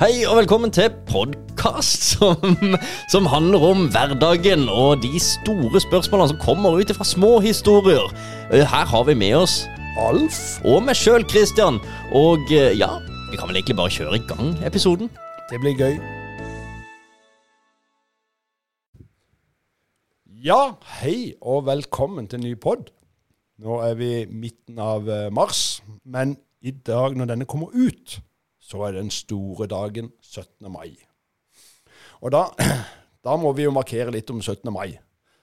Hei og velkommen til podkast som, som handler om hverdagen og de store spørsmålene som kommer ut fra små historier. Eh, Her har vi med oss Alf og meg sjøl, Christian. Og eh, ja, vi kan vel egentlig bare kjøre i gang episoden. Det blir gøy. Ja, hei og velkommen til ny pod. Nå er vi midten av eh, mars, men i dag når denne kommer ut, så er den store dagen 17. mai. Og da, da må vi jo markere litt om 17. mai.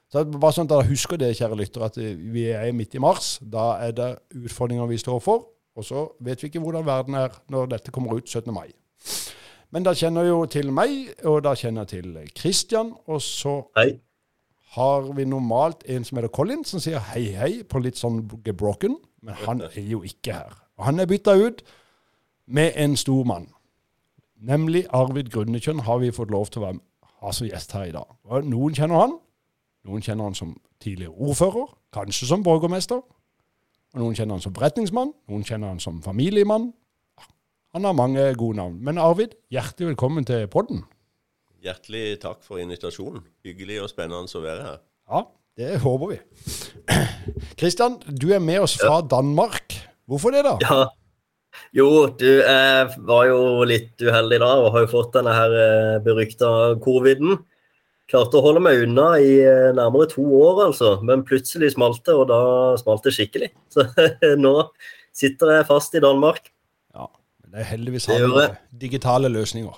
Så bare sånn at dere husker det, kjære lyttere, at vi er midt i mars. Da er det utfordringer vi står for. Og så vet vi ikke hvordan verden er når dette kommer ut 17. mai. Men da kjenner jo til meg, og da kjenner jeg til Christian. Og så Hei. har vi normalt en som heter Colin, som sier hei, hei på litt sånn gebroken. Men han er jo ikke her. Og han er bytta ut med en stor mann. Nemlig Arvid Grunnekjønn har vi fått lov til å være, ha som gjest her i dag. Og noen kjenner han. Noen kjenner han som tidligere ordfører, kanskje som borgermester. Og noen kjenner han som forretningsmann, noen kjenner han som familiemann. Han har mange gode navn. Men Arvid, hjertelig velkommen til podden. Hjertelig takk for invitasjonen. Hyggelig og spennende å være her. Ja, det håper vi. Kristian, du er med oss fra Danmark. Hvorfor det, da? Ja. Jo, du jeg var jo litt uheldig da og har jo fått denne her eh, berykta coviden. Klarte å holde meg unna i eh, nærmere to år, altså. Men plutselig smalt det, og da smalt det skikkelig. Så nå sitter jeg fast i Danmark. Ja, men det er heldigvis har vi digitale løsninger.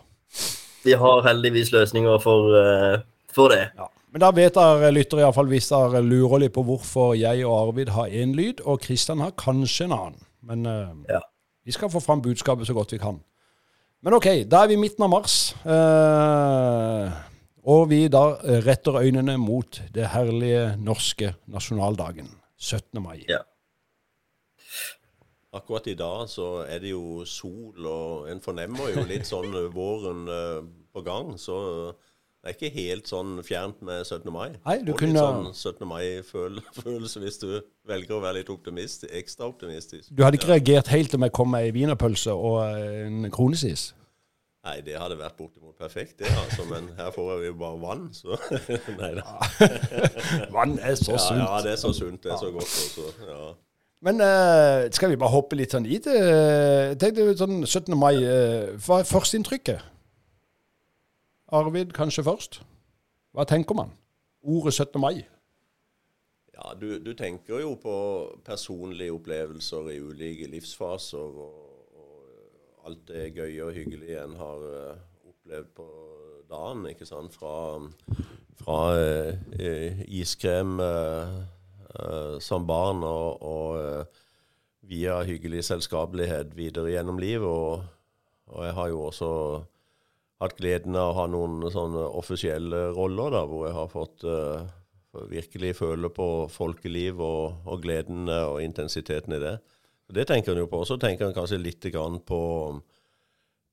Vi har heldigvis løsninger for, eh, for det. Ja. Men da vet dere lyttere iallfall hvis dere lurer litt på hvorfor jeg og Arvid har én lyd, og Kristian har kanskje en annen. Men eh, Ja. Vi skal få fram budskapet så godt vi kan. Men OK, da er vi i midten av mars. eh, og vi da retter øynene mot det herlige norske nasjonaldagen. 17. mai. Ja. Akkurat i dag så er det jo sol, og en fornemmer jo litt sånn våren eh, på gang. Så det er ikke helt sånn fjernt med 17. mai. Nei, du Og kunne- litt sånn 17. mai-følelse hvis du velger å være litt optimist, ekstra optimistisk. Du hadde ikke reagert helt om jeg kom med ei wienerpølse og eh, en kronesis? Nei, det hadde vært bortimot perfekt, det, altså. Men her får jeg jo bare vann, så Nei da. Vann er så Ja, sunt. ja, det er så sunt, det er så godt også. Ja. Men uh, skal vi bare hoppe litt sånn i det? Tenk deg sånn 17. mai. eh, hva er førsteinntrykket? Arvid, kanskje først? Hva tenker man? Ordet 17. mai. Ja, du, du tenker jo på personlige opplevelser i ulike livsfaser, og, og alt det gøye og hyggelige en har eh, opplevd på dagen, ikke sant? Fra, fra eh, iskrem eh, eh, som barn og, og eh, via hyggelig selskapelighet videre gjennom livet. Og, og jeg har jo også hatt gleden av å ha noen sånne offisielle roller, da, hvor jeg har fått uh, virkelig føle på folkeliv og, og gleden eh, og intensiteten i det. Og Det tenker en jo på. Så tenker en kanskje litt grann på,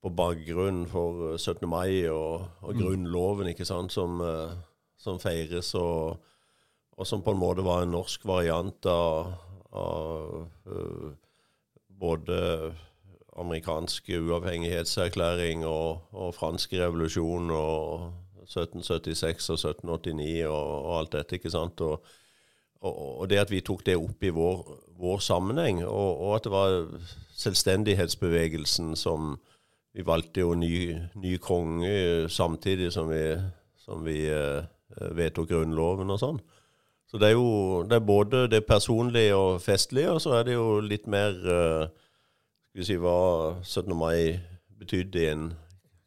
på bakgrunnen for eh, 17. mai og, og Grunnloven, ikke sant, som, uh, som feires, og, og som på en måte var en norsk variant av, av uh, både amerikansk uavhengighetserklæring og, og fransk revolusjon og 1776 og 1789 og, og alt dette, ikke sant. Og, og, det at vi tok det opp i vår, vår sammenheng, og, at det var selvstendighetsbevegelsen som Vi valgte jo ny, ny konge samtidig som vi, som vi eh, vedtok Grunnloven og sånn. Så det er jo det er både det personlige og festlige, og så er det jo litt mer eh, Skal vi si hva 17. mai betydde i en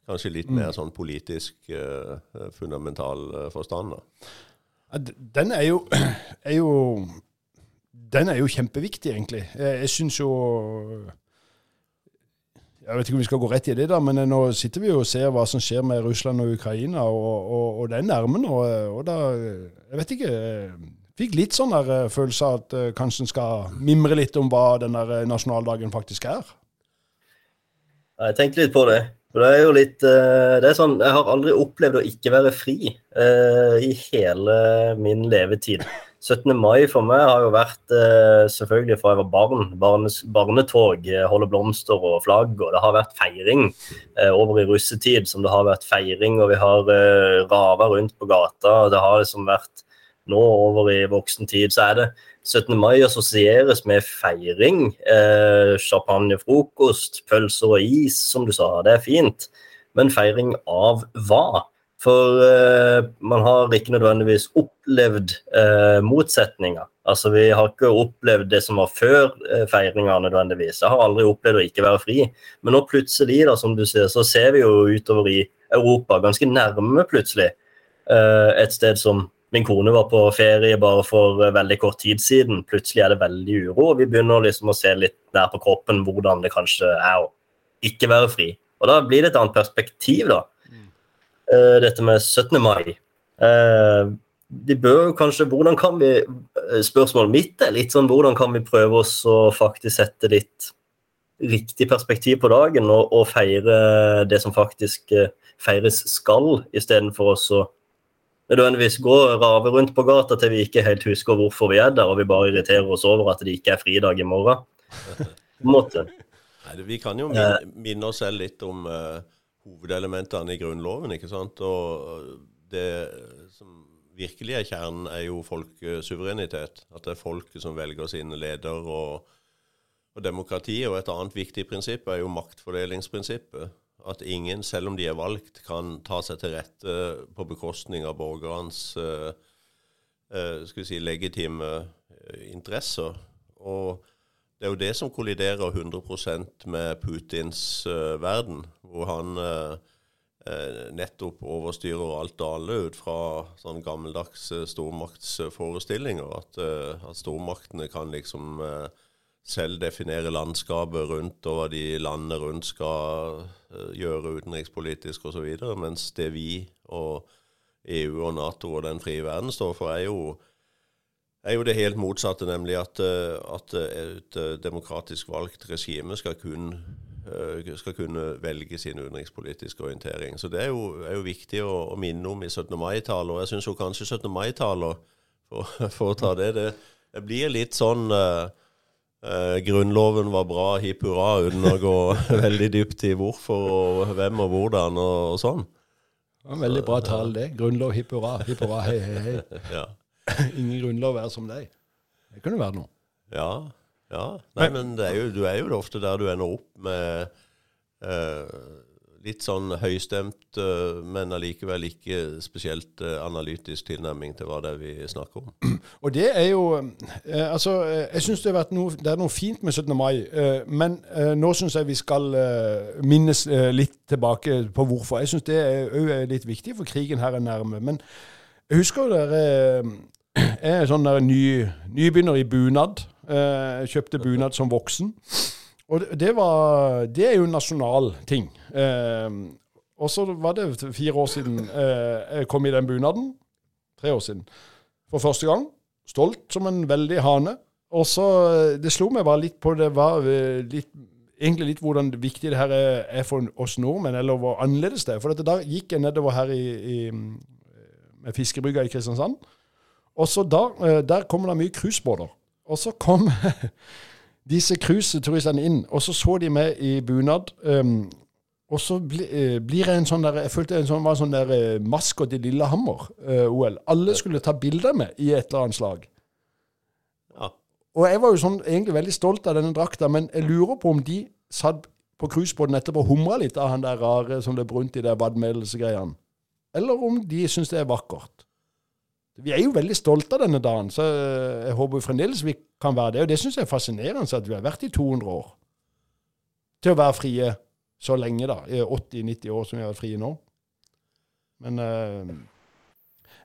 kanskje litt mer sånn politisk eh, fundamental eh, forstand. da. Den er jo, er jo Den er jo kjempeviktig, egentlig. Jeg, jeg syns jo Jeg vet ikke om vi skal gå rett i det, da, men nå sitter vi jo og ser hva som skjer med Russland og Ukraina, og, og, og det er nærme nå. Og da Jeg vet ikke. Jeg fikk litt sånn der eh, følelse av at eh, kanskje en skal mimre litt om hva den der eh, nasjonaldagen faktisk er. Jeg tenkte litt på det. For det er jo litt eh, Det er sånn Jeg har aldri opplevd å ikke være fri uh, i hele min levetid. 17. mai for meg har jo vært uh, selvfølgelig fra jeg var barn. Barnes, barnetog, holde blomster og flagg. Og det har vært feiring uh, over i russetid som det har vært feiring. Og vi har rava rundt på gata. og Det har liksom vært nå over i voksen tid. Så er det 17. mai assosieres med feiring. Eh, Champagnefrokost, pølser og is, som du sa. Det er fint. Men feiring av hva? For eh, man har ikke nødvendigvis opplevd eh, motsetninger. Altså Vi har ikke opplevd det som var før eh, feiringa nødvendigvis. Jeg har aldri opplevd å ikke være fri. Men nå plutselig, da, som du ser, så ser vi jo utover i Europa, ganske nærme plutselig, et sted som Min kone var på ferie bare for veldig kort tid siden. Plutselig er det veldig uro, og vi begynner liksom å se litt nær på kroppen hvordan det kanskje er å ikke være fri. Og Da blir det et annet perspektiv, da uh, dette med 17. mai. Uh, de bør kanskje, hvordan kan vi, eh, Spørsmålet mitt er litt sånn hvordan kan vi prøve oss å faktisk sette litt riktig perspektiv på dagen og, og feire det som faktisk feires skal, istedenfor å nødvendigvis gå og rave rundt på gata til vi ikke helt husker hvorfor vi er der, og vi bare irriterer oss over at det ikke er fridag i morgen. Nei, vi kan jo minne, minne oss selv litt om uh, hovedelementene i Grunnloven. ikke sant? Og det som virkelig er kjernen, er jo folkesuverenitet. At det er folket som velger sine ledere. Og, og demokrati. Og et annet viktig prinsipp er jo maktfordelingsprinsippet. At ingen, selv om de er valgt, kan ta seg til rette på bekostning av borgernes uh, uh, skal vi si, legitime uh, interesser. Og det er jo det som kolliderer 100% med Putins verden hvor han eh, eh, nettopp overstyrer alt og alle ut fra sånn gammeldagse stormaktsforestillinger. At, uh, at stormaktene kan liksom eh, selv definere landskapet rundt og hva de landene rundt skal eh, gjøre utenrikspolitisk osv. Mens det vi og EU og Nato og den frie verden står for, er jo er jo det helt motsatte, nemlig at, eh, at et demokratisk valgt regime skal kun Eh, skal kunne velge sin utenrikspolitiske orientering. Så Det er jo, er jo viktig å, å, minne om i 17. mai-taler. Og jeg syns kanskje 17. mai-taler, for, for, å ta det, det, det blir litt sånn uh, uh, Grunnloven var bra, hipp hurra, uten å gå veldig dypt i hvorfor og hvem og hvordan og, og sånn. Det var en veldig bra tale, det. Grunnlov, hipp hurra, hipp hurra, hei, hei, hei. Ja. Ingen grunnlov er som deg. Det kunne være noe. Ja, ja, nei, men er jo, du er jo ofte der du ender opp med uh, litt sånn høystemt, uh, men allikevel ikke spesielt uh, analytisk tilnærming til hva det er vi snakker om. Og det er jo Altså, jeg syns det, det, er noe fint med 17. mai, men nå syns jeg vi skal minnes litt tilbake på hvorfor. Jeg syns det òg er litt viktig, for krigen her er nærme. Men jeg husker jo dere jeg er sånn der ny, nybegynner i bunad. Eh, kjøpte bunad som voksen. Og det, var, det er jo en nasjonal ting. Eh, og så var det fire år siden eh, jeg kom i den bunaden. Tre år siden. For første gang. Stolt som en veldig hane. Og så Det slo meg bare litt på det var litt, egentlig litt hvordan viktig det her er, for oss nordmenn, eller hvor annerledes det er. For da gikk jeg nedover her i, i, med fiskebrygga i Kristiansand. Og så da, Der kommer det mye cruisebåter. Og så kom disse cruiseturistene inn, og så så de meg i bunad. Um, og så bli, uh, blir jeg en sånn der Jeg følte jeg sånn, var en sånn der uh, maskot i Lillehammer-OL. Uh, Alle skulle ta bilder med i et eller annet slag. Ja. Og jeg var jo sånn egentlig veldig stolt av denne drakta, men jeg lurer på om de satt på cruisebåten etterpå og humra litt av han der rare som ble brunt i de vadmelsgreiene. Eller om de syns det er vakkert. Vi er jo veldig stolte av denne dagen, så jeg håper fremdeles vi kan være det. Og det syns jeg er fascinerende at vi har vært i 200 år. Til å være frie så lenge, da. I 80-90 år som vi har vært frie nå. Men uh,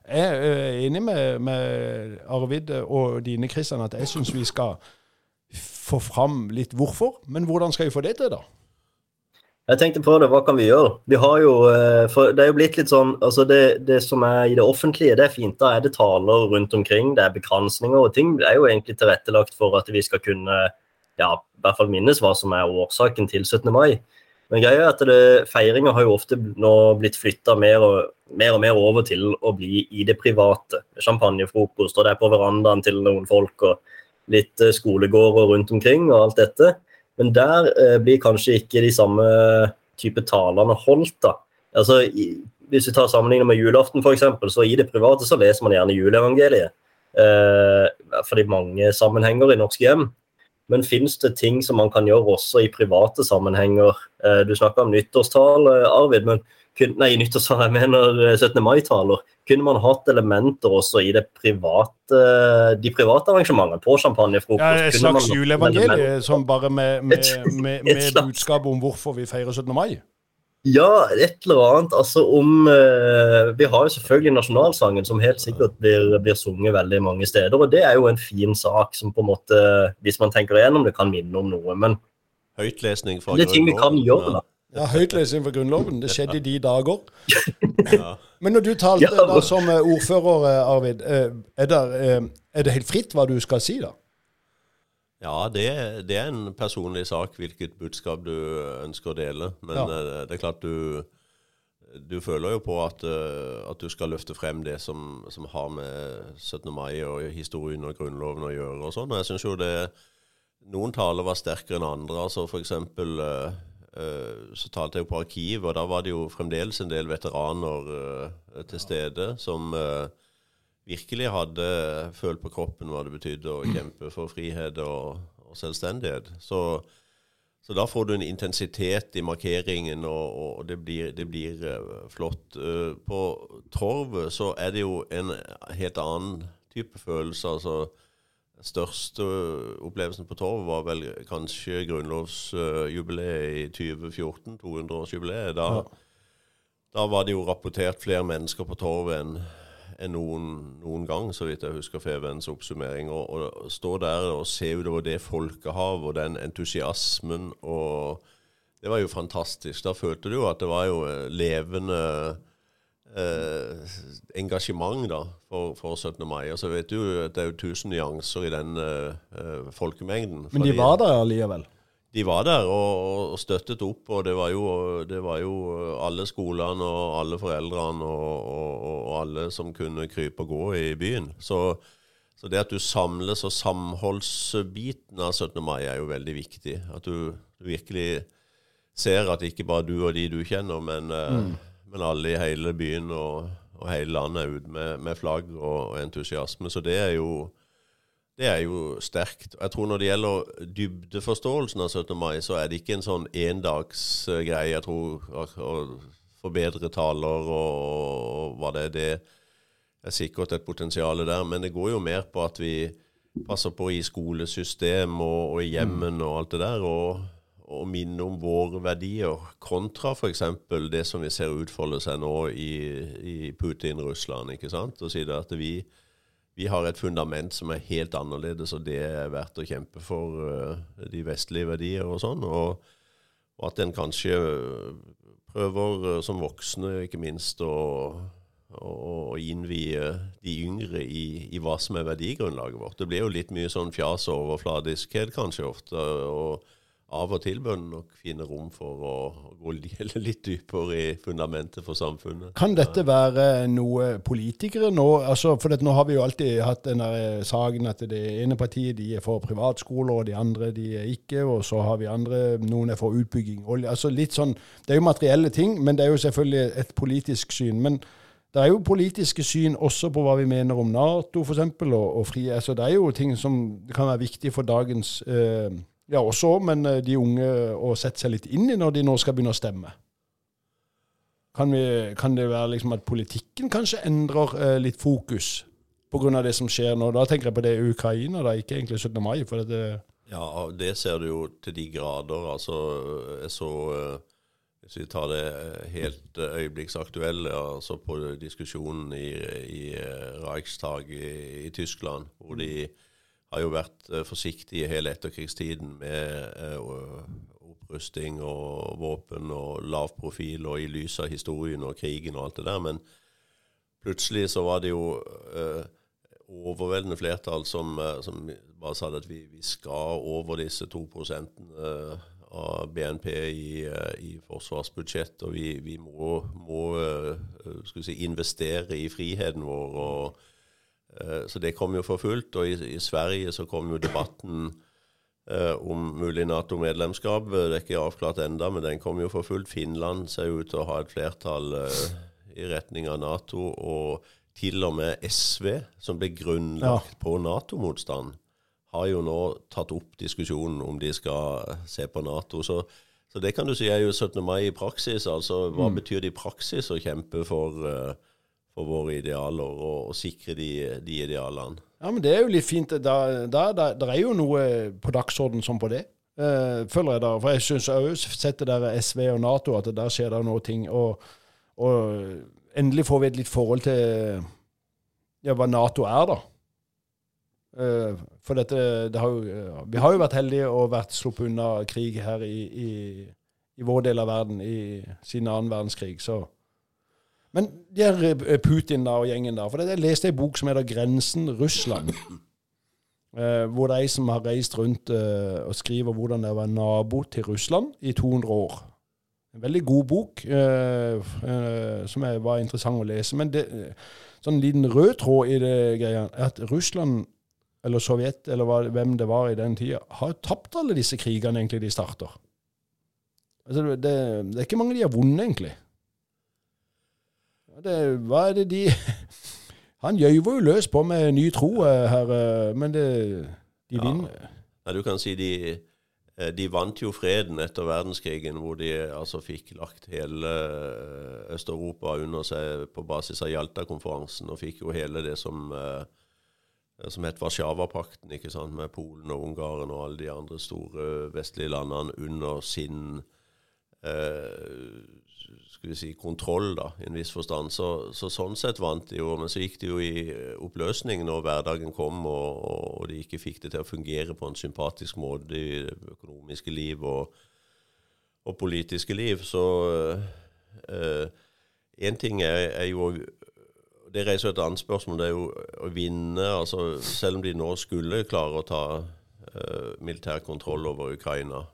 jeg er enig med, med Arvid og dine, Kristian, at jeg syns vi skal få fram litt hvorfor. Men hvordan skal vi få det til, da? Jeg tenkte på det, hva kan vi gjøre? Vi har jo, eh, for Det er jo blitt litt sånn altså det, det, som er i det offentlige, det er fint. Da er det taler rundt omkring, det er bekransninger og ting. Det er jo egentlig tilrettelagt for at vi skal kunne ja, i hvert fall minnes hva som er årsaken til 17. mai. Men greia er at feiringa har jo ofte nå blitt flytta mer, mer, og mer over til å bli i det private. Champagnefrokost, og det er på verandaen til noen folk, og litt eh, skolegårder rundt omkring og alt dette. Men der eh, blir kanskje ikke de samme type talene holdt. da. Altså, i, Hvis vi tar sammenlignet med julaften, f.eks., så i det private så leser man gjerne juleevangeliet. Eh, for i mange sammenhenger i norske hjem. Men fins det ting som man kan gjøre også i private sammenhenger? Eh, du snakka om nyttårstale, Arvid. men Nei, nyttårstale, jeg mener 17. Eh, mai-taler. Kunne man hatt elementer også i private, de private arrangementene? På champagnefrokost? Ja, et slags juleevangelie som bare med, med, med, med budskap om hvorfor vi feirer 17. mai? Ja, et eller annet. Altså om uh, Vi har jo selvfølgelig nasjonalsangen, som helt sikkert blir, blir, sunget veldig mange steder. Og det er jo en fin sak som på en måte, hvis man tenker igjennom det, kan minne om noe. Men Høytlesning fra det er ting vi kan gjøre, da. Ja, høytlesning fra Grunnloven. Det skjedde i de dager. Ja. Men når du talte da, som ordfører, eh, Arvid, eh, er det, er det helt fritt hva du skal si, da? Ja, det, det, er en personlig sak hvilket budskap du ønsker å dele. Men ja. Eh, det er klart du, du føler jo på at, eh, at, du skal løfte frem det som, som, har med 17. mai og historien og Grunnloven å gjøre. og sånn. Og jeg synes jo det, Noen taler var sterkere enn andre. altså for eksempel, uh, så talte jeg jo på arkiv, og da var det jo fremdeles en del veteraner til stede som virkelig hadde følt på kroppen hva det betydde å kjempe for frihet og, og selvstendighet. Så, så, da får du en intensitet i markeringen, og, og det blir, det blir uh, flott. Uh, på Torvet så er det jo en helt annen type følelse. altså den største opplevelsen på Torvet var vel kanskje grunnlovsjubileet i 2014, 200-årsjubileet. Da, ja. da var det jo rapportert flere mennesker på Torvet enn enn noen, noen, gang, så vidt jeg husker Fevens oppsummering. Å stå der og se utover det folkehavet og den entusiasmen og Det var jo fantastisk. Da følte du jo at det var jo eh, levende eh, engasjement da, for, for, 17. mai. Og så vet du at det er jo tusen nyanser i den eh, eh folkemengden. Men de var der allikevel? De var der og, og, støttet opp. Og det var, jo, det var jo alle skolene og alle foreldrene og, og, og, alle som kunne krype og gå i byen. Så, så, det at du samles, og samholdsbiten av 17. mai er jo veldig viktig. At du, du virkelig ser at ikke bare du og de du kjenner, men, eh, mm. men alle i hele byen og, hele landet er ute med, med, flagg og entusiasme. Så det er jo det er jo sterkt. Jeg tror Når det gjelder dybdeforståelsen av 17. mai, så er det ikke en sånn endagsgreie. Jeg tror å forbedre taler og, hva det er, det er sikkert et potensial der. Men det går jo mer på at vi passer på i skolesystem og, og i hjemmen og alt det der. og og minne om våre verdier, kontra f.eks. det som vi ser utfolde seg nå i, i Putin-Russland. ikke sant? Og si det at vi, vi har et fundament som er helt annerledes, og det er verdt å kjempe for uh, de vestlige verdier og sånn. Og, og, at en kanskje prøver uh, som voksne, ikke minst, å, å innvie de yngre i, i, hva som er verdigrunnlaget vårt. Det blir jo litt mye sånn fjas og overfladiskhet kanskje ofte. og av og til bør en nok finne rom for å, gå litt dypere i fundamentet for samfunnet. Kan dette være noe politikere nå altså For nå har vi jo alltid hatt den der saken at det ene partiet de er for privatskoler, og de andre de er ikke. Og så har vi andre, noen er for utbygging. Altså litt sånn, Det er jo materielle ting, men det er jo selvfølgelig et politisk syn. men det er jo politiske syn også på hva vi mener om Nato f.eks. Og, og frie Altså, det er jo ting som kan være viktig for dagens eh, ja, også, men eh, de unge å sette seg litt inn i når de nå skal begynne å stemme. Kan, vi, kan det være liksom at politikken kanskje endrer eh, litt fokus pga. det som skjer nå? Da tenker jeg på det i Ukraina, da, ikke egentlig 17. mai. for det ja, det ser du jo til de grader. Altså, jeg så eh, Hvis vi tar det helt øyeblikksaktuelle, altså på diskusjonen i, i Reichstag i, i Tyskland, hvor de har jo vært uh, forsiktige hele etterkrigstiden med uh, opprusting og våpen og lav profil og i lys av historien og krigen og alt det der. Men plutselig så var det jo uh, overveldende flertall som, som, bare sa at vi, vi, skal over disse to prosentene av BNP i, i forsvarsbudsjett. Og vi, vi må, må si, investere i friheten vår. Og, så det kom jo for fullt. Og i, i Sverige så kom jo debatten om mulig Nato-medlemskap. Det er ikke avklart enda, men den kom jo for fullt. Finland ser jo ut til å ha et flertall i retning av Nato. og til og med SV, som ble grunnlagt ja. på Nato-motstand, har jo nå tatt opp diskusjonen om de skal se på Nato. Så, så det kan du si er jo 17. mai i praksis. Altså hva mm. betyr det i praksis å kjempe for, uh, for våre idealer og, og sikre de, de, idealene? Ja, men det er jo litt fint. Det er jo noe på dagsorden som på det. Uh, føler jeg da. For jeg syns òg, sett det der SV og Nato, at der skjer det noe ting. og, og endelig får vi et litt forhold til ja, hva Nato er, da. Uh, for dette det har jo, Vi har jo vært heldige og vært sluppet unna krig her i, i, i vår del av verden i, siden annen verdenskrig. så men de er eh, Putin da og gjengen der. For Jeg leste en bok som heter 'Grensen Russland'. Eh, hvor det er ei som har reist rundt eh, og skriver hvordan det var nabo til Russland i 200 år. En veldig god bok eh, eh, som er, var interessant å lese. Men det, sånn liten rød tråd i det greia er at Russland eller Sovjet, eller hva, hvem det var i den tida, har tapt alle disse krigene egentlig de starter. Altså, det, det, er ikke mange de har vunnet, egentlig. Det, hva er det de Han gjøyver jo løs på med ny tro eh, her, eh, men det, de vinner. Ja, du kan si de, eh, de vant jo freden etter verdenskrigen, hvor de altså fikk lagt hele Øst-Europa under seg på basis av Jalta-konferansen, og fikk jo hele det som som het Warszawapakten, med Polen og Ungarn og alle de andre store vestlige landene under sin eh, skal vi si, kontroll, da, i en viss forstand. Så, så, sånn sett vant de jo, men så gikk de jo i oppløsning når hverdagen kom og, og, de ikke fikk det til å fungere på en sympatisk måte i det økonomiske liv og, og politiske liv. Så én eh, ting er, er jo det reiser et annet spørsmål. Det er jo å vinne altså Selv om de nå skulle klare å ta uh, militær kontroll over Ukraina,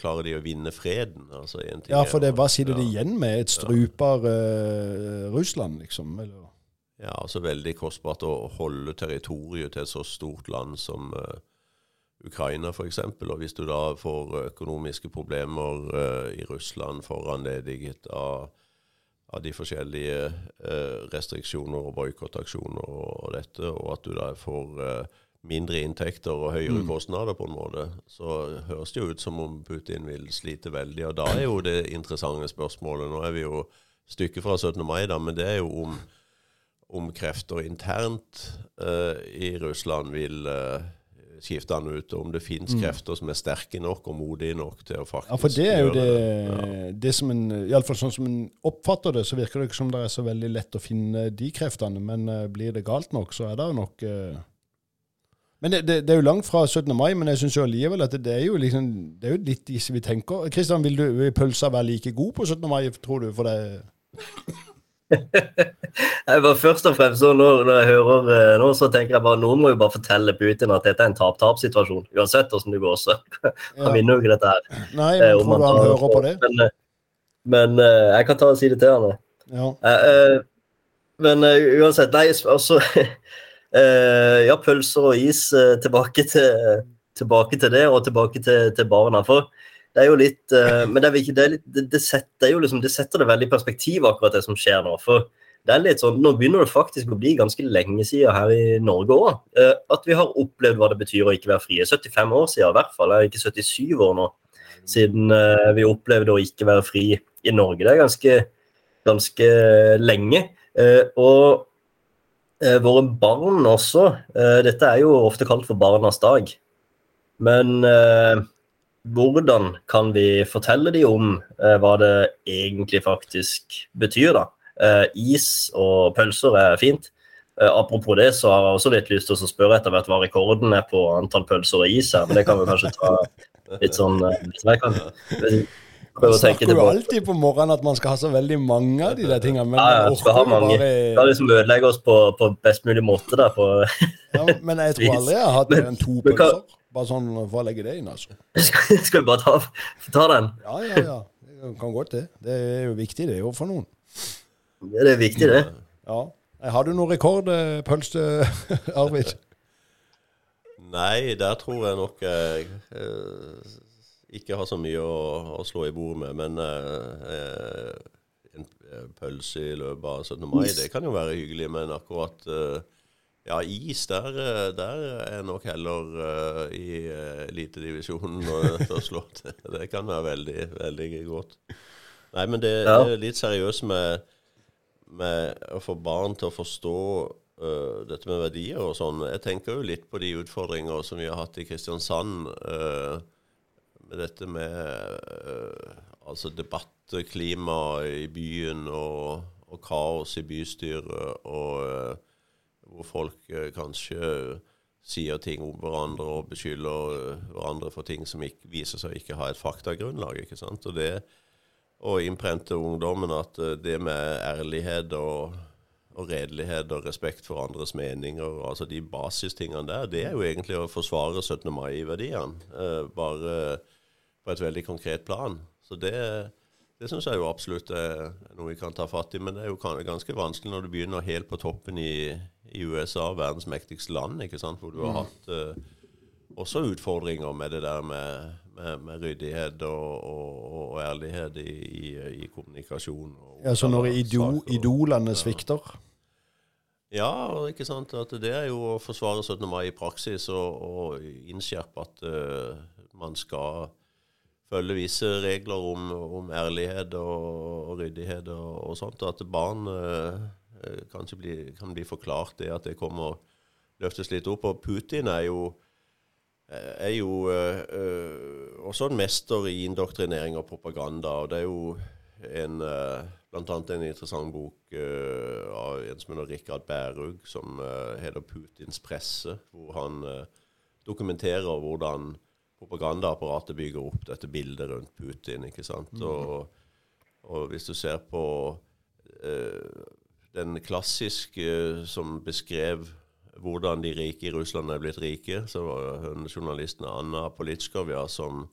klarer de å vinne freden? Altså, ja, for det, hva sitter ja. de igjen med? Et struper uh, Russland, liksom? Eller? Ja, altså veldig kostbart å holde territoriet til et så stort land som Ukraina f.eks. Og hvis du da får økonomiske problemer i Russland foranlediget av av de forskjellige eh, restriksjoner og boikottaksjoner og dette, og at du da får eh, mindre inntekter og høyere mm. kostnader, på en måte, så høres det jo ut som om Putin vil slite veldig. Og da er jo det interessante spørsmålet Nå er vi jo stykket fra 17. mai, da, men det er jo om, om krefter internt uh, i Russland vil uh, skifte han ut, og om det finnes mm. krefter som er sterke nok og modige nok til å faktisk gjøre. Ja, for det er jo det, ja. det som en, iallfall sånn som en oppfatter det, så virker det ikke som det er så veldig lett å finne de kreftene. Men uh, blir det galt nok, så er det jo nok uh, Men det, det, det, er jo langt fra 17. mai, men jeg syns allikevel at det, er jo liksom, det er jo litt disse vi tenker. Kristian, vil du vil pølsa være like god på 17. mai, tror du? For det jeg bare Først og fremst når, når, jeg hører uh, nå, så tenker jeg bare noen må jo bare fortelle Putin at dette er en tap-tap-situasjon. Uansett hvordan det går. så Han vinner jo ikke dette her. Nei, men eh, tror du han hører på det? Men, uh, men jeg kan ta og si det til han. Ja. men uansett, nei, altså Ja, pølser og is tilbake til, tilbake til det, og tilbake til, til barna. For det er jo litt uh, Men det, ikke, det, litt, det, setter jo liksom, det setter det veldig i perspektiv, akkurat det som skjer nå. For det er litt sånn, nå begynner det faktisk å bli ganske lenge siden her i Norge òg. Eh, at vi har opplevd hva det betyr å ikke være frie. 75 år siden i hvert fall. Det er ikke 77 år nå siden vi opplevde å ikke være fri i Norge. Det er ganske, ganske lenge. og våre barn også. dette er jo ofte kalt for barnas dag. Men hvordan kan vi fortelle dem om eh, hva det egentlig faktisk betyr, da? Eh, is og pølser er fint. Eh, apropos det, så har jeg også litt lyst til å spørre etter hvert hva rekorden er på antall pølser og is her, men det kan vi kanskje ta litt sånn så jeg snakker prøve å tenke tilbake. jo alltid på morgenen at man skal ha så veldig mange av de der tingene. Men ja, ja, skal ha mange. Bare... Skal liksom ødelegge oss på, på, best mulig måte. Der, ja, men jeg tror aldri jeg har hatt mer enn to pølser. Bare sånn for å legge det inn, altså. Skal skal vi bare ta, ta den? Ja, ja, ja. Det kan godt det. Det er jo viktig, det, jo, for noen. Det er viktig, det. Ja. Har du noen rekordpølse, Arvid? Nei, der tror jeg nok jeg eh, ikke har så mye å, å slå i bordet med. Men eh, en eh, pølse i løpet av 17. mai, det kan jo være hyggelig. Men akkurat eh, ja, is, der, eh, der er nok heller eh, i uh, elitedivisjonen og- til å slå til. Det kan være veldig, veldig godt. Nei, men det, Ja. det er litt seriøst med, med å få barn til å forstå uh, dette med verdier og sånn. Jeg tenker jo litt på de utfordringer som vi har hatt i Kristiansand. med dette med uh, altså debattklima i byen og, og kaos i bystyret. Og øh, hvor folk kanskje sier ting om hverandre og beskylder hverandre for ting som ikke, viser seg ikke ha et faktagrunnlag. ikke sant? Og det å innprente ungdommen at eh, det med ærlighet og, og redelighet og respekt for andres meninger, altså de basistingene der, det er jo egentlig å forsvare 17. mai-verdiene. Eh, bare på et veldig konkret plan. Så det, det syns jeg jo absolutt er noe vi kan ta fatt i. Men det er jo ganske vanskelig når du begynner helt på toppen i, i USA, verdens mektigste land, ikke sant? hvor du har hatt uh, også utfordringer med det der med, med, med ryddighet og, og, og ærlighet i, i, i kommunikasjon. Ja, så når ido, saker. idolene svikter Ja, ikke sant. At det er jo å forsvare 17. mai i praksis og, og innskjerpe at uh, man skal følge visse regler om, om ærlighet og, og ryddighet og, og sånt. At barn eh, eh, kanskje bli, kan bli forklart det at det kommer løftes litt opp. Og Putin er jo er jo eh, eh, også en mester i indoktrinering og propaganda. og Det er jo en, blant annet en interessant bok eh, av en som heter Rikard Bærug, som eh, heter 'Putins presse', hvor han eh, dokumenterer hvordan propagandaapparatet bygger opp dette bildet rundt Putin. ikke sant? Og, og hvis du ser på eh, den klassiske som beskrev hvordan de rike i Russland er blitt rike, så var hun journalisten Anna Politskovja som,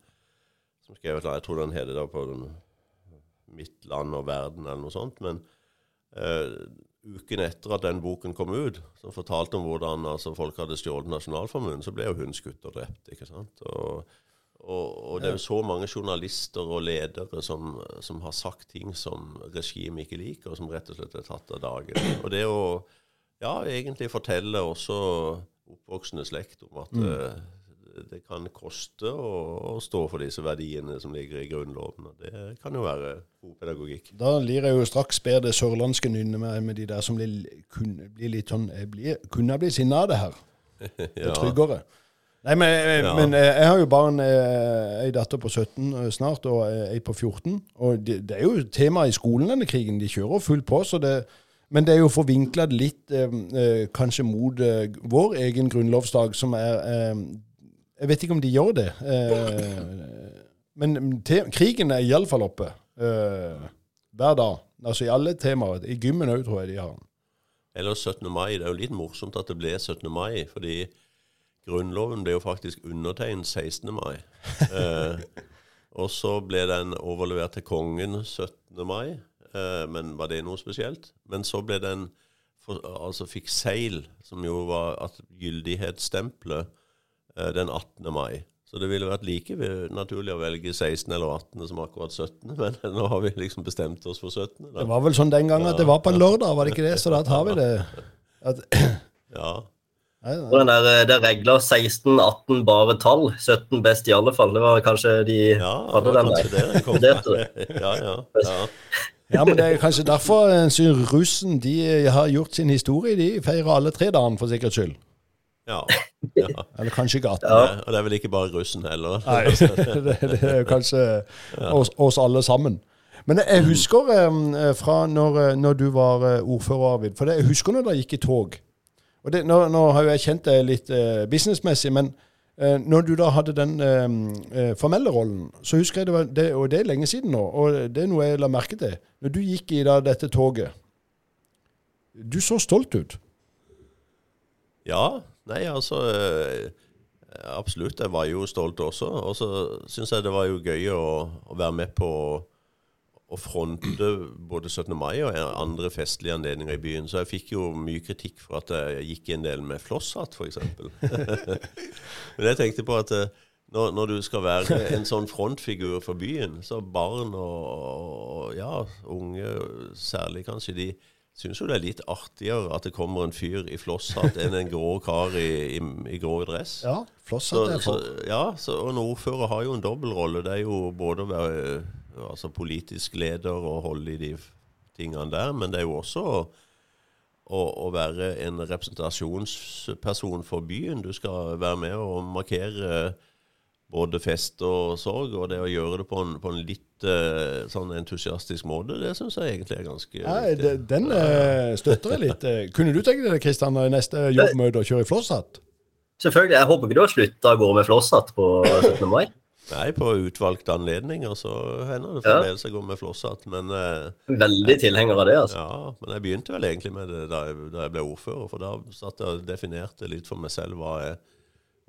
som skrev et jeg tror den heter da på den, Mitt land og verden, eller noe sånt. Men eh, uken etter at den boken kom ut, som fortalte om hvordan altså, folk hadde stjålet nasjonalformuen, så ble jo hun skutt og drept. ikke sant? Og, og, og det er jo så mange journalister og ledere som, som har sagt ting som regimet ikke liker, og som rett og slett er tatt av dagen. Og det å ja, egentlig fortelle også oppvoksende slekt om at eh, det kan koste å, å stå for disse verdiene som ligger i Grunnloven. og Det kan jo være god pedagogikk. Da lir jeg jo straks bedre sørlandske nynne med, de der som blir, kunne bli litt sånn jeg blir, Kunne bli sinna av det her? Det er tryggere. Nei, men, eh, Ja. men eh, jeg har jo barn, eh, ei datter på 17 eh, snart, og eh, ei på 14. Og det, det er jo tema i skolen, denne krigen. De kjører fullt på. så det men det er jo forvinkla litt eh, eh, kanskje mot eh, vår egen grunnlovsdag, som er eh, Jeg vet ikke om de gjør det. Eh, men te krigen er iallfall oppe. Eh, hver dag. Altså i alle temaer. I gymmen òg, tror jeg de har den. Eller 17. mai. Det er jo litt morsomt at det ble 17. mai, fordi Grunnloven ble jo faktisk undertegnet 16. mai. Eh, og så ble den overlevert til kongen 17. mai. Eh, men var det noe spesielt? Men så ble den for, altså fikk seil, som jo var at gyldighetsstempelet, den 18. mai. Så det ville vært like naturlig å velge 16. eller 18. som akkurat 17., men nå har vi liksom bestemt oss for 17. Da. Det var vel sånn den gangen at det var på en lørdag, var det ikke det? Så da tar vi det. At, Ja. nei, nei. den der, eh, det regla 16-18 bare tall. 17 best i alle fall. Det var kanskje de Ja, hadde den kanskje det der. den kom Ja, ja, ja. Ja, men det er kanskje derfor eh, russen de eh, har gjort sin historie. De feirer alle tre dagene, for sikkerhets skyld. ja, ja. Eller kanskje gaten. Ja. Og det er vel ikke bare russen heller. Nei, det, det er jo kanskje oss, oss alle sammen. Men jeg husker eh, fra når, eh, når du var eh, ordfører, Arvid. For det, jeg husker når dere gikk i tog. Og det, nå, nå har jo jeg kjent deg litt eh, businessmessig, men eh, når du da hadde den eh, formelle rollen, så husker jeg det var det, Og det er lenge siden nå, og det er noe jeg la merke til. Når du gikk i da dette toget Du så stolt ut. Ja, nei, altså eh, Absolutt, jeg var jo stolt også. Og så syns jeg det var jo gøy å, å være med på å, fronte både 17. mai og andre festlige anledninger i byen. Så jeg fikk jo mye kritikk for at jeg gikk en del med flosshatt, f.eks. Men jeg tenkte på at eh, når, når, du skal være en sånn frontfigur for byen, så barn og, og ja, unge særlig kanskje, de syns jo det er litt artigere at det kommer en fyr i flosshatt enn en grå kar i, i, i grå dress. Ja, flosshatt er for. Ja, så, og en ordfører har jo en dobbeltrolle. Det er jo både å være altså, politisk leder og holde i de tingene der, men det er jo også å, å være en representasjonsperson for byen. Du skal være med og markere både fest og sorg, og det å gjøre det på en, på en litt uh, sånn entusiastisk måte, det syns jeg egentlig er ganske ja, det, Den uh, støtter jeg litt. Eh, kunne du tenke deg Kristian, neste jobbmøte å kjøre i flosshatt? Selvfølgelig. Jeg håper ikke du har slutta å gå med flosshatt på 17. mai. Nei, på utvalgte anledninger så hender det fremdeles jeg går med flosshatt, men Veldig tilhenger av det, altså. Ja, men jeg begynte vel egentlig med det da jeg, da jeg ble ordfører, for da satt jeg og definerte litt for meg selv hva jeg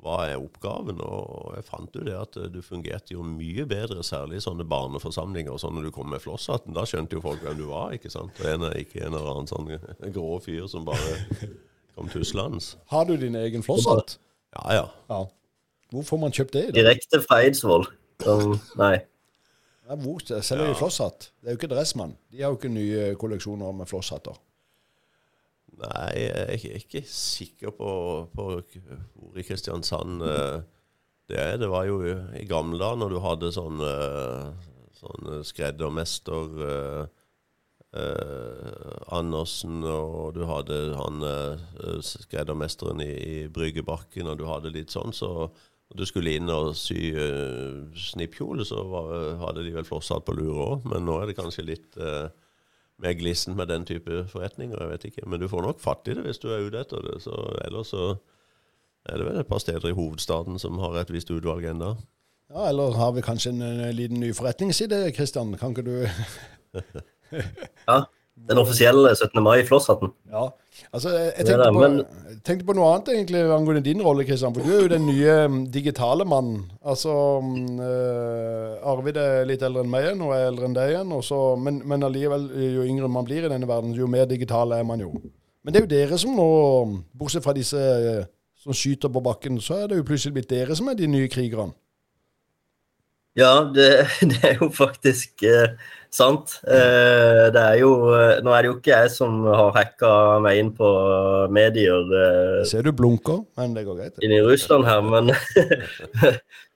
hva er oppgaven? Og jeg fant jo det at du fungerte jo mye bedre, særlig i sånne barneforsamlinger og sånn når du kom med flosshatten. Da skjønte jo folk hvem du var, ikke sant? Og en, ikke en eller annen sånn grå fyr som bare kom tusslands. Har du din egen flosshatt? Ja, ja, ja. Hvor får man kjøpt det? Da? Direkte fra Eidsvoll. Um, nei. Ja, hvor selger de ja. flosshatt? Det er jo ikke Dressmann. De har jo ikke nye kolleksjoner med flosshatter. Nei, jeg er ikke sikker på, på hvor i Kristiansand eh, det er. Det var jo i gamle dager når du hadde sånn, eh, sånn skreddermester eh, eh, Andersen, og du hadde han eh, skreddermesteren i, i Bryggebakken, og du hadde litt sånn, så du skulle inn og sy eh, snippkjole, så var, hadde de vel flosshatt på lur òg, men nå er det kanskje litt uh, mer glissent med den type forretninger. jeg vet ikke. Men du får nok fatt i det hvis du er ute etter det. Så ellers så er det vel et par steder i hovedstaden som har et visst utvalg ennå. Ja, eller har vi kanskje en, en liten ny forretningside, Kristian? Kan ikke du Ja. Den offisielle 17. mai-flosshatten. Ja. Altså, jeg tenkte, på, jeg tenkte, på, noe annet egentlig angående din rolle, Kristian. For du er jo den nye mm, digitale mannen. Altså øh, Arvid er litt eldre enn meg igjen, og er eldre enn deg igjen. Også, men, men allikevel, jo yngre man blir i denne verden, jo mer digital er man jo. Men det er jo dere som nå, bortsett fra disse uh, som skyter på bakken, så er det jo plutselig blitt dere som er de nye krigerne. Ja, det, det er jo faktisk uh, Sant. Eh, det er jo Nå er det jo ikke jeg som har hacka meg inn på medier. Eh, ser du blunker, men det går greit. Inne i Russland her, men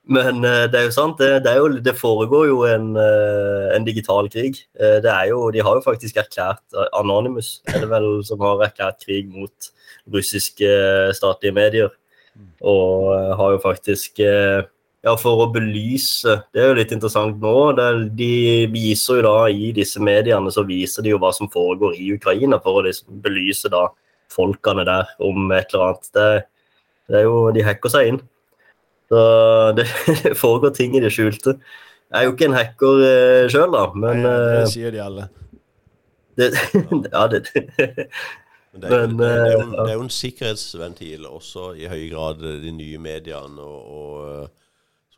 Men eh, det er jo sant. Det, det, jo, det foregår jo en, en, digital krig. Det er jo, de har jo faktisk erklært Anonymous er det vel som har erklært krig mot russiske statlige medier. Mm. Og har jo faktisk ja, for å belyse Det er jo litt interessant nå. De viser jo da i disse mediene så viser de jo hva som foregår i Ukraina, for å liksom belyse da folkene der om et eller annet. Det, det er jo, De hacker seg inn. Så det, det, foregår ting i det skjulte. Jeg er jo ikke en hacker eh, sjøl, da, men Nei, Det eh, sier de alle. Det, ja, det, men det er, men, det, er jo, det er jo en sikkerhetsventil også i høy grad, de nye mediene. og, og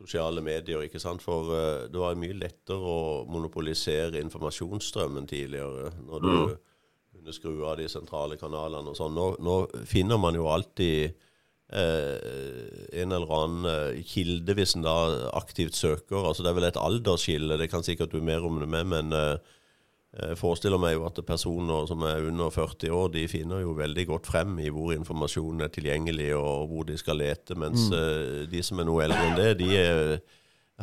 sosiale medier. ikke sant? For uh, det var mye lettere å monopolisere informasjonsstrømmen tidligere. når du mm. kunne skru av de sentrale kanalene og sånn. Nå, nå, finner man jo alltid uh, en eller annen uh, kilde hvis en da aktivt søker. altså Det er vel et aldersskille, det kan sikkert du mer om det med, men jeg forestiller meg jo at personer som er under 40 år, de finner jo veldig godt frem i hvor informasjonen er tilgjengelig og hvor de skal lete, mens mm. de som er noe eldre enn det, de er,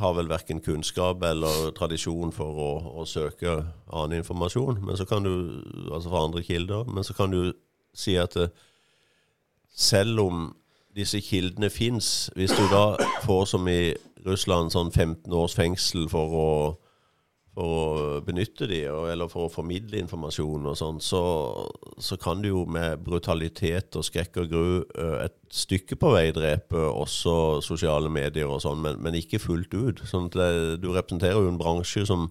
har vel verken kunnskap eller tradisjon for å, å, søke annen informasjon, men så kan du, altså fra andre kilder. Men så kan du si at selv om disse kildene fins, hvis du da får som i Russland sånn 15 års fengsel for å for å benytte de, eller for å formidle informasjon og sånn, så, så, kan du jo med brutalitet og skrekk og gru eh, et stykke på vei drepe også sosiale medier og sånn, men, men, ikke fullt ut. Sånn det, du representerer jo en bransje som,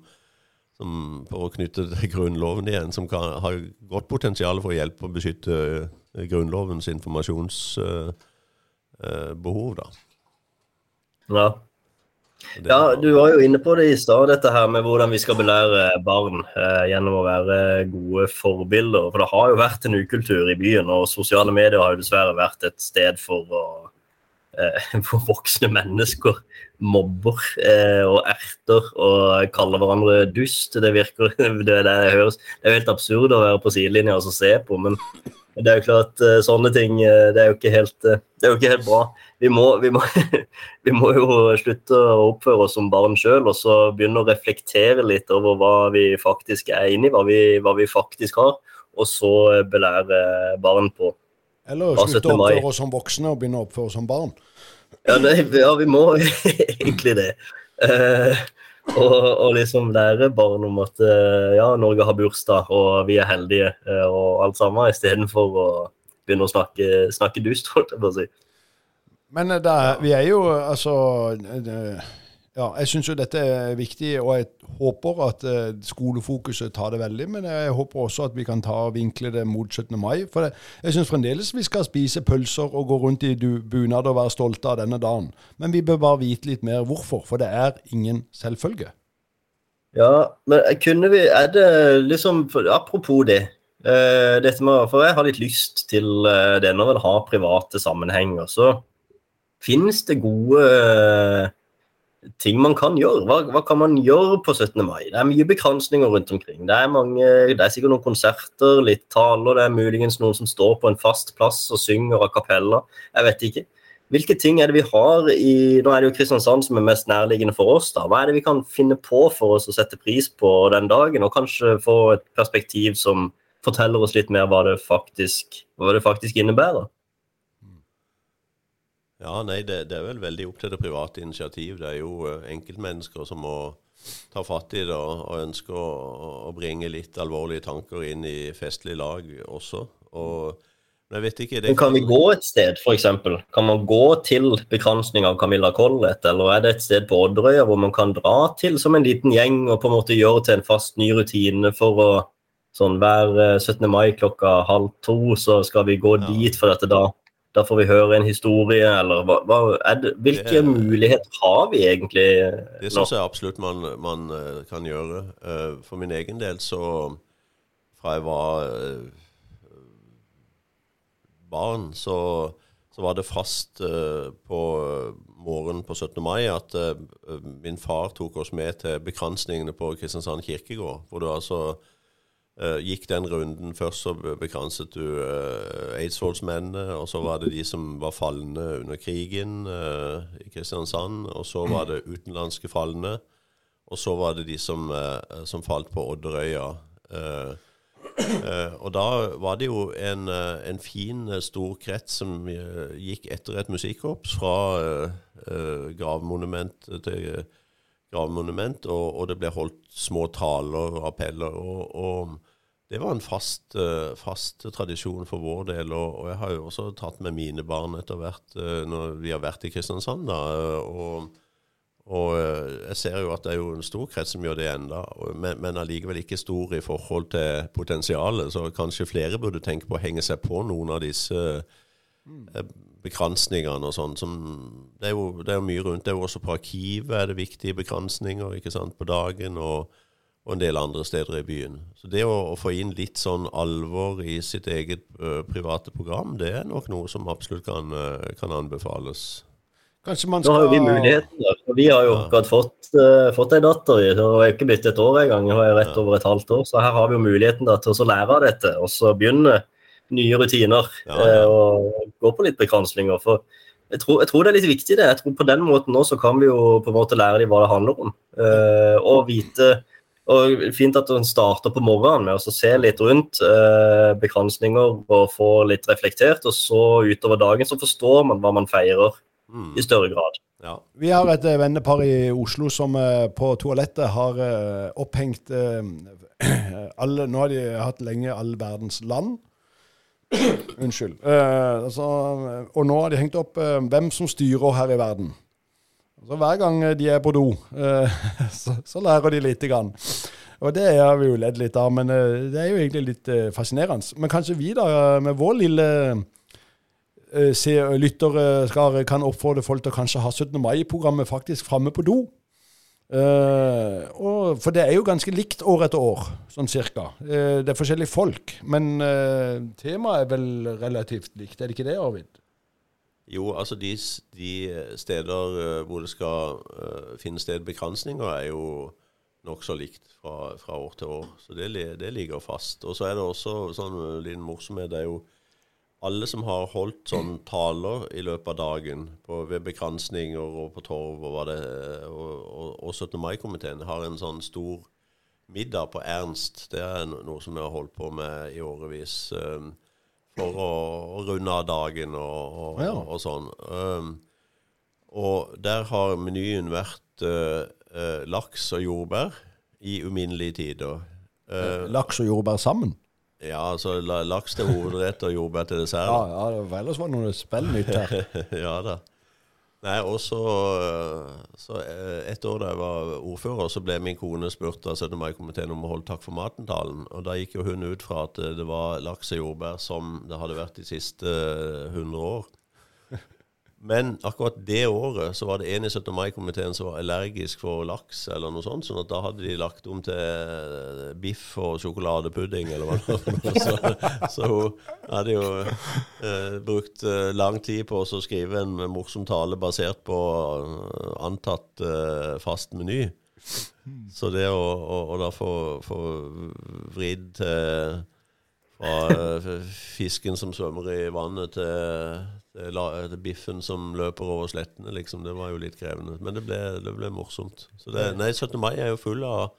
som, for å knytte til Grunnloven igjen, som kan, har godt potensial for å hjelpe og beskytte eh, Grunnlovens informasjonsbehov, uh, uh, da. Ja. Ja, du var jo inne på det i stad, dette her med hvordan vi skal belære barn eh, gjennom å være gode forbilder. For det har jo vært en ukultur i byen, og sosiale medier har jo dessverre vært et sted for, å, eh, for voksne mennesker mobber eh, og erter og kaller hverandre dust. Det virker det, det, høres, det er jo helt absurd å være på sidelinja og se på, men det er jo klart eh, sånne ting eh, det er jo ikke helt, eh, det er jo ikke helt bra vi må, vi, må, vi må, jo slutte å oppføre oss som barn sjøl, og så begynne å reflektere litt over hva vi faktisk er inne i, hva vi, hva vi faktisk har, og så belære barn på. Eller slutte å oppføre oss som voksne og begynne å oppføre oss som barn. Ja, nei, ja vi må egentlig det. Uh, og, og, liksom lære barn om at ja, Norge har bursdag, og vi er heldige, og alt sammen, istedenfor å begynne å snakke, snakke dust, holdt jeg på å si. Men eh, da, vi er jo altså eh, ja, Jeg syns jo dette er viktig, og jeg håper at eh, skolefokuset tar det veldig. Men jeg håper også at vi kan ta og vinkle det mot 17. mai. For det, jeg syns fremdeles vi skal spise pølser og gå rundt i bunad og være stolte av denne dagen. Men vi bør bare vite litt mer hvorfor, for det er ingen selvfølge. Ja, men kunne vi Er det liksom Apropos det. Uh, dette med, for jeg har litt lyst til uh, det når en har private sammenhenger. så Finnes det gode eh, ting man kan gjøre? Hva, hva, kan man gjøre på 17. mai? Det er mye bekransninger rundt omkring. Det er, mange, det er sikkert noen konserter, litt taler, det er muligens noen som står på en fast plass og synger a cappella. Jeg vet ikke. Hvilke ting er det vi har i Nå er det jo Kristiansand som er mest nærliggende for oss. da. Hva er det vi kan finne på for oss å sette pris på den dagen, og kanskje få et perspektiv som forteller oss litt mer hva det faktisk, hva det faktisk innebærer? Ja, nei, det, det, er vel veldig opp til det private initiativ. Det er jo uh, enkeltmennesker som må ta fatt i det og, og ønsker å, å, bringe litt alvorlige tanker inn i festlig lag også. Og, men jeg vet ikke det Kan vi gå et sted, f.eks.? Kan man gå til bekransning av Camilla Collett, eller er det et sted på Odderøya hvor man kan dra til som en liten gjeng og på en måte gjøre til en fast ny rutine for å sånn hver 17. Eh, mai klokka halv to, så skal vi gå ja. dit for dette da da får vi høre en historie, eller hva, hva det, Hvilke det, muligheter har vi egentlig nå? Det syns jeg absolutt man, man, eh, kan gjøre. Eh, for min egen del så Fra jeg var eh, barn, så, så var det fast på morgenen på 17. mai at min far tok oss med til bekransningene på Kristiansand kirkegård. hvor det altså gikk den runden. Først så bekranset du eidsvollsmennene, og så var det de som var falne under krigen uh, i Kristiansand. Og så var det utenlandske falne. Og så var det de som, som falt på Odderøya. og da var det jo en, en fin, stor krets som gikk etter et musikkorps fra gravmonument til gravmonument, og, og, det ble holdt små taler og appeller. og, og det var en fast, uh, fast, tradisjon for vår del. Og, og, jeg har jo også tatt med mine barn etter hvert uh, når vi har vært i Kristiansand. da, og, og uh, jeg ser jo at det er jo en stor krets som gjør det enda, men, men allikevel ikke stor i forhold til potensialet. Så kanskje flere burde tenke på å henge seg på noen av disse bekransningene og sånn. Det, det, er jo mye rundt. Det er jo også på arkivet er det viktige bekransninger ikke sant, på dagen. og og en del andre steder i byen. Så det å, å få inn litt sånn alvor i sitt eget uh, private program, det er nok noe som absolutt kan, uh, kan anbefales. Kanskje man skal... Nå har jo vi muligheten. Da. Vi har jo ja. fått, uh, fått ei datter. Hun er ikke blitt et år engang, hun er rett ja. over et halvt år. Så her har vi jo muligheten da, til å lære av dette, og så begynne nye rutiner. Ja, ja. og gå på litt bekranslinger. For jeg tror, jeg tror, det er litt viktig det. Jeg tror På den måten nå så kan vi jo på en måte lære dem hva det handler om. og vite og Fint at hun starter på morgenen med å se litt rundt eh, bekransninger og få litt reflektert. Og så utover dagen så forstår man hva man feirer mm. i større grad. Ja. Vi har et eh, vennepar i Oslo som eh, på toalettet har eh, opphengt eh, alle, Nå har de hatt lenge all verdens land. Unnskyld. Eh, altså, og nå har de hengt opp hvem som styrer her i verden. Så Hver gang de er på do, eh, så, lærer de lite grann. Og det har vi jo ledd litt av, men eh, det er jo egentlig litt eh, fascinerende. Men kanskje vi, da, med vår lille eh, se, lytterskare kan oppfordre folk til å kanskje ha 17. mai-programmet faktisk framme på do. Og, for det er jo ganske likt år etter år, sånn cirka. Det er forskjellige folk. Men temaet er vel relativt likt, er det ikke det, Arvid? Jo, altså de, de steder hvor det skal finne sted bekransninger, er jo nokså likt fra, fra, år til år. Så det, det ligger fast. Og så er det også sånn liten morsomhet. Det er jo alle som har holdt sånn taler i løpet av dagen på, ved bekransninger og på torv og, det, og, og, og 17. mai-komiteen, har en sånn stor middag på Ernst. Det er noe som vi har holdt på med i årevis um, for å, å, runde av dagen og, ja. og sånn. Um, og der har menyen vært uh, uh, laks og jordbær i uminnelige tider. Uh, laks og jordbær sammen? Ja, altså laks til hovedrett og jordbær til dessert. Ja, ja, det var ellers var det noe spill nytt her. ja da. Nei, og så eh, Et år da jeg var ordfører, så ble min kone spurt av 17. mai-komiteen om å holde Takk for maten-talen. Og da gikk jo hun ut fra at det var laks og jordbær som det hadde vært de siste 100 eh, år. Men akkurat det året så var det en i 17. mai-komiteen som var allergisk for laks, eller noe sånt. sånn at da hadde de lagt om til eh, biff og sjokoladepudding, eller hva det var. Så, så hun hadde jo eh, brukt eh, lang tid på å skrive en morsom tale basert på eh, antatt eh, fast meny. Så det å, å, å da få, få vridd til fra fisken som svømmer i vannet, til det, biffen som løper over slettene, liksom. Det var jo litt krevende. Men det ble, det ble morsomt. Det, nei, 17. mai er jo full av,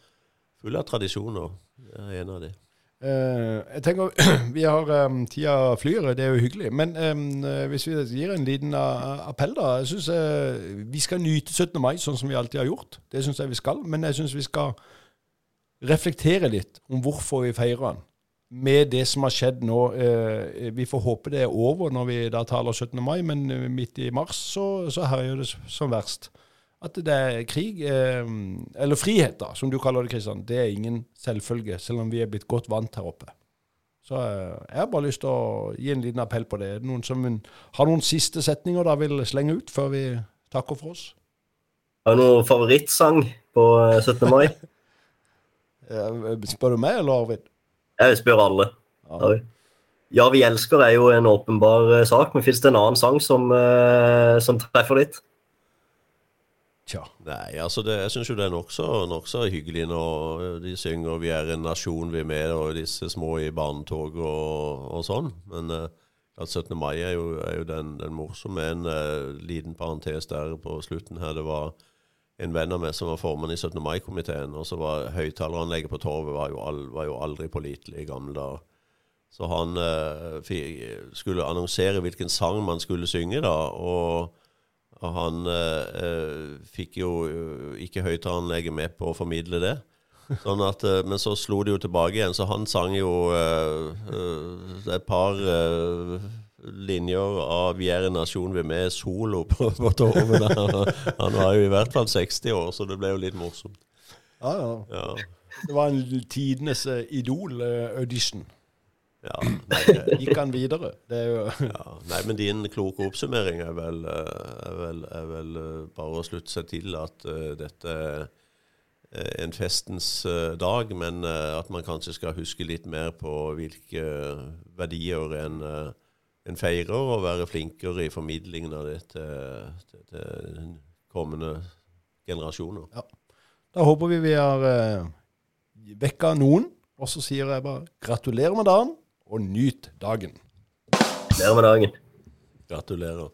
full av tradisjoner. Det er en av de. Uh, jeg tenker, Vi har um, tida flyr, det er jo hyggelig. Men um, hvis vi gir en liten uh, appell, da. Jeg syns uh, vi skal nyte 17. mai sånn som vi alltid har gjort. Det syns jeg vi skal. Men jeg syns vi skal reflektere litt om hvorfor vi feirer den med det som har skjedd nå eh, Vi får håpe det er over når vi da taler 17. mai, men eh, midt i mars så, så herjer det som verst. At det er krig, eh, eller frihet, da, som du kaller det, Kristian, det er ingen selvfølge, selv om vi er blitt godt vant her oppe. Så jeg har bare lyst til å gi en liten appell på det. Noen som har noen siste setninger da vil slenge ut før vi takker for oss? Har du noen favorittsang på 17. Eh, mai? Spør du meg eller Arvid? Jeg spør alle. Ja. ja, vi elsker er jo en åpenbar uh, sak, men fins det en annen sang som, uh, som treffer litt? Tja. Nei, altså det, jeg syns jo det er nokså nok hyggelig når de synger 'Vi er en nasjon, vi er med', og disse små i barnetog og, og sånn. Men at 17. mai er jo, er jo den, den, morsomme. En uh, liten parentes der på slutten her. Det var en venn av meg som var formann i 17. mai-komiteen. Og så var høyttaleranlegget på Torvet var jo, all, var jo aldri pålitelig i gamle dager. Så han eh, skulle annonsere hvilken sang man skulle synge, da. Og, og han eh, eh fikk jo eh, ikke høyttaleranlegget med på å formidle det. Sånn at, eh, men så slo det jo tilbake igjen, så han sang jo eh, et par linjer av 'Vi er en nasjon, vi er med' solo på, på torvet. Han var jo i hvert fall 60 år, så det ble jo litt morsomt. Ja, ja. ja. Det var en tidenes uh, Idol-audition. Ja, Gikk han videre? Ja, nei, men din kloke oppsummering er vel, eh, er vel, er vel eh, bare å slutte seg til at uh, dette er en festens uh, dag, men at man kanskje skal huske litt mer på hvilke verdier en uh, en feirer og være flinkere i formidlingen av det til, til, til kommende generasjoner. Ja. Da håper vi vi har uh, vekka noen. Og så sier jeg bare gratulerer med dagen, og nyt dagen. Gratulerer med dagen. Gratulerer.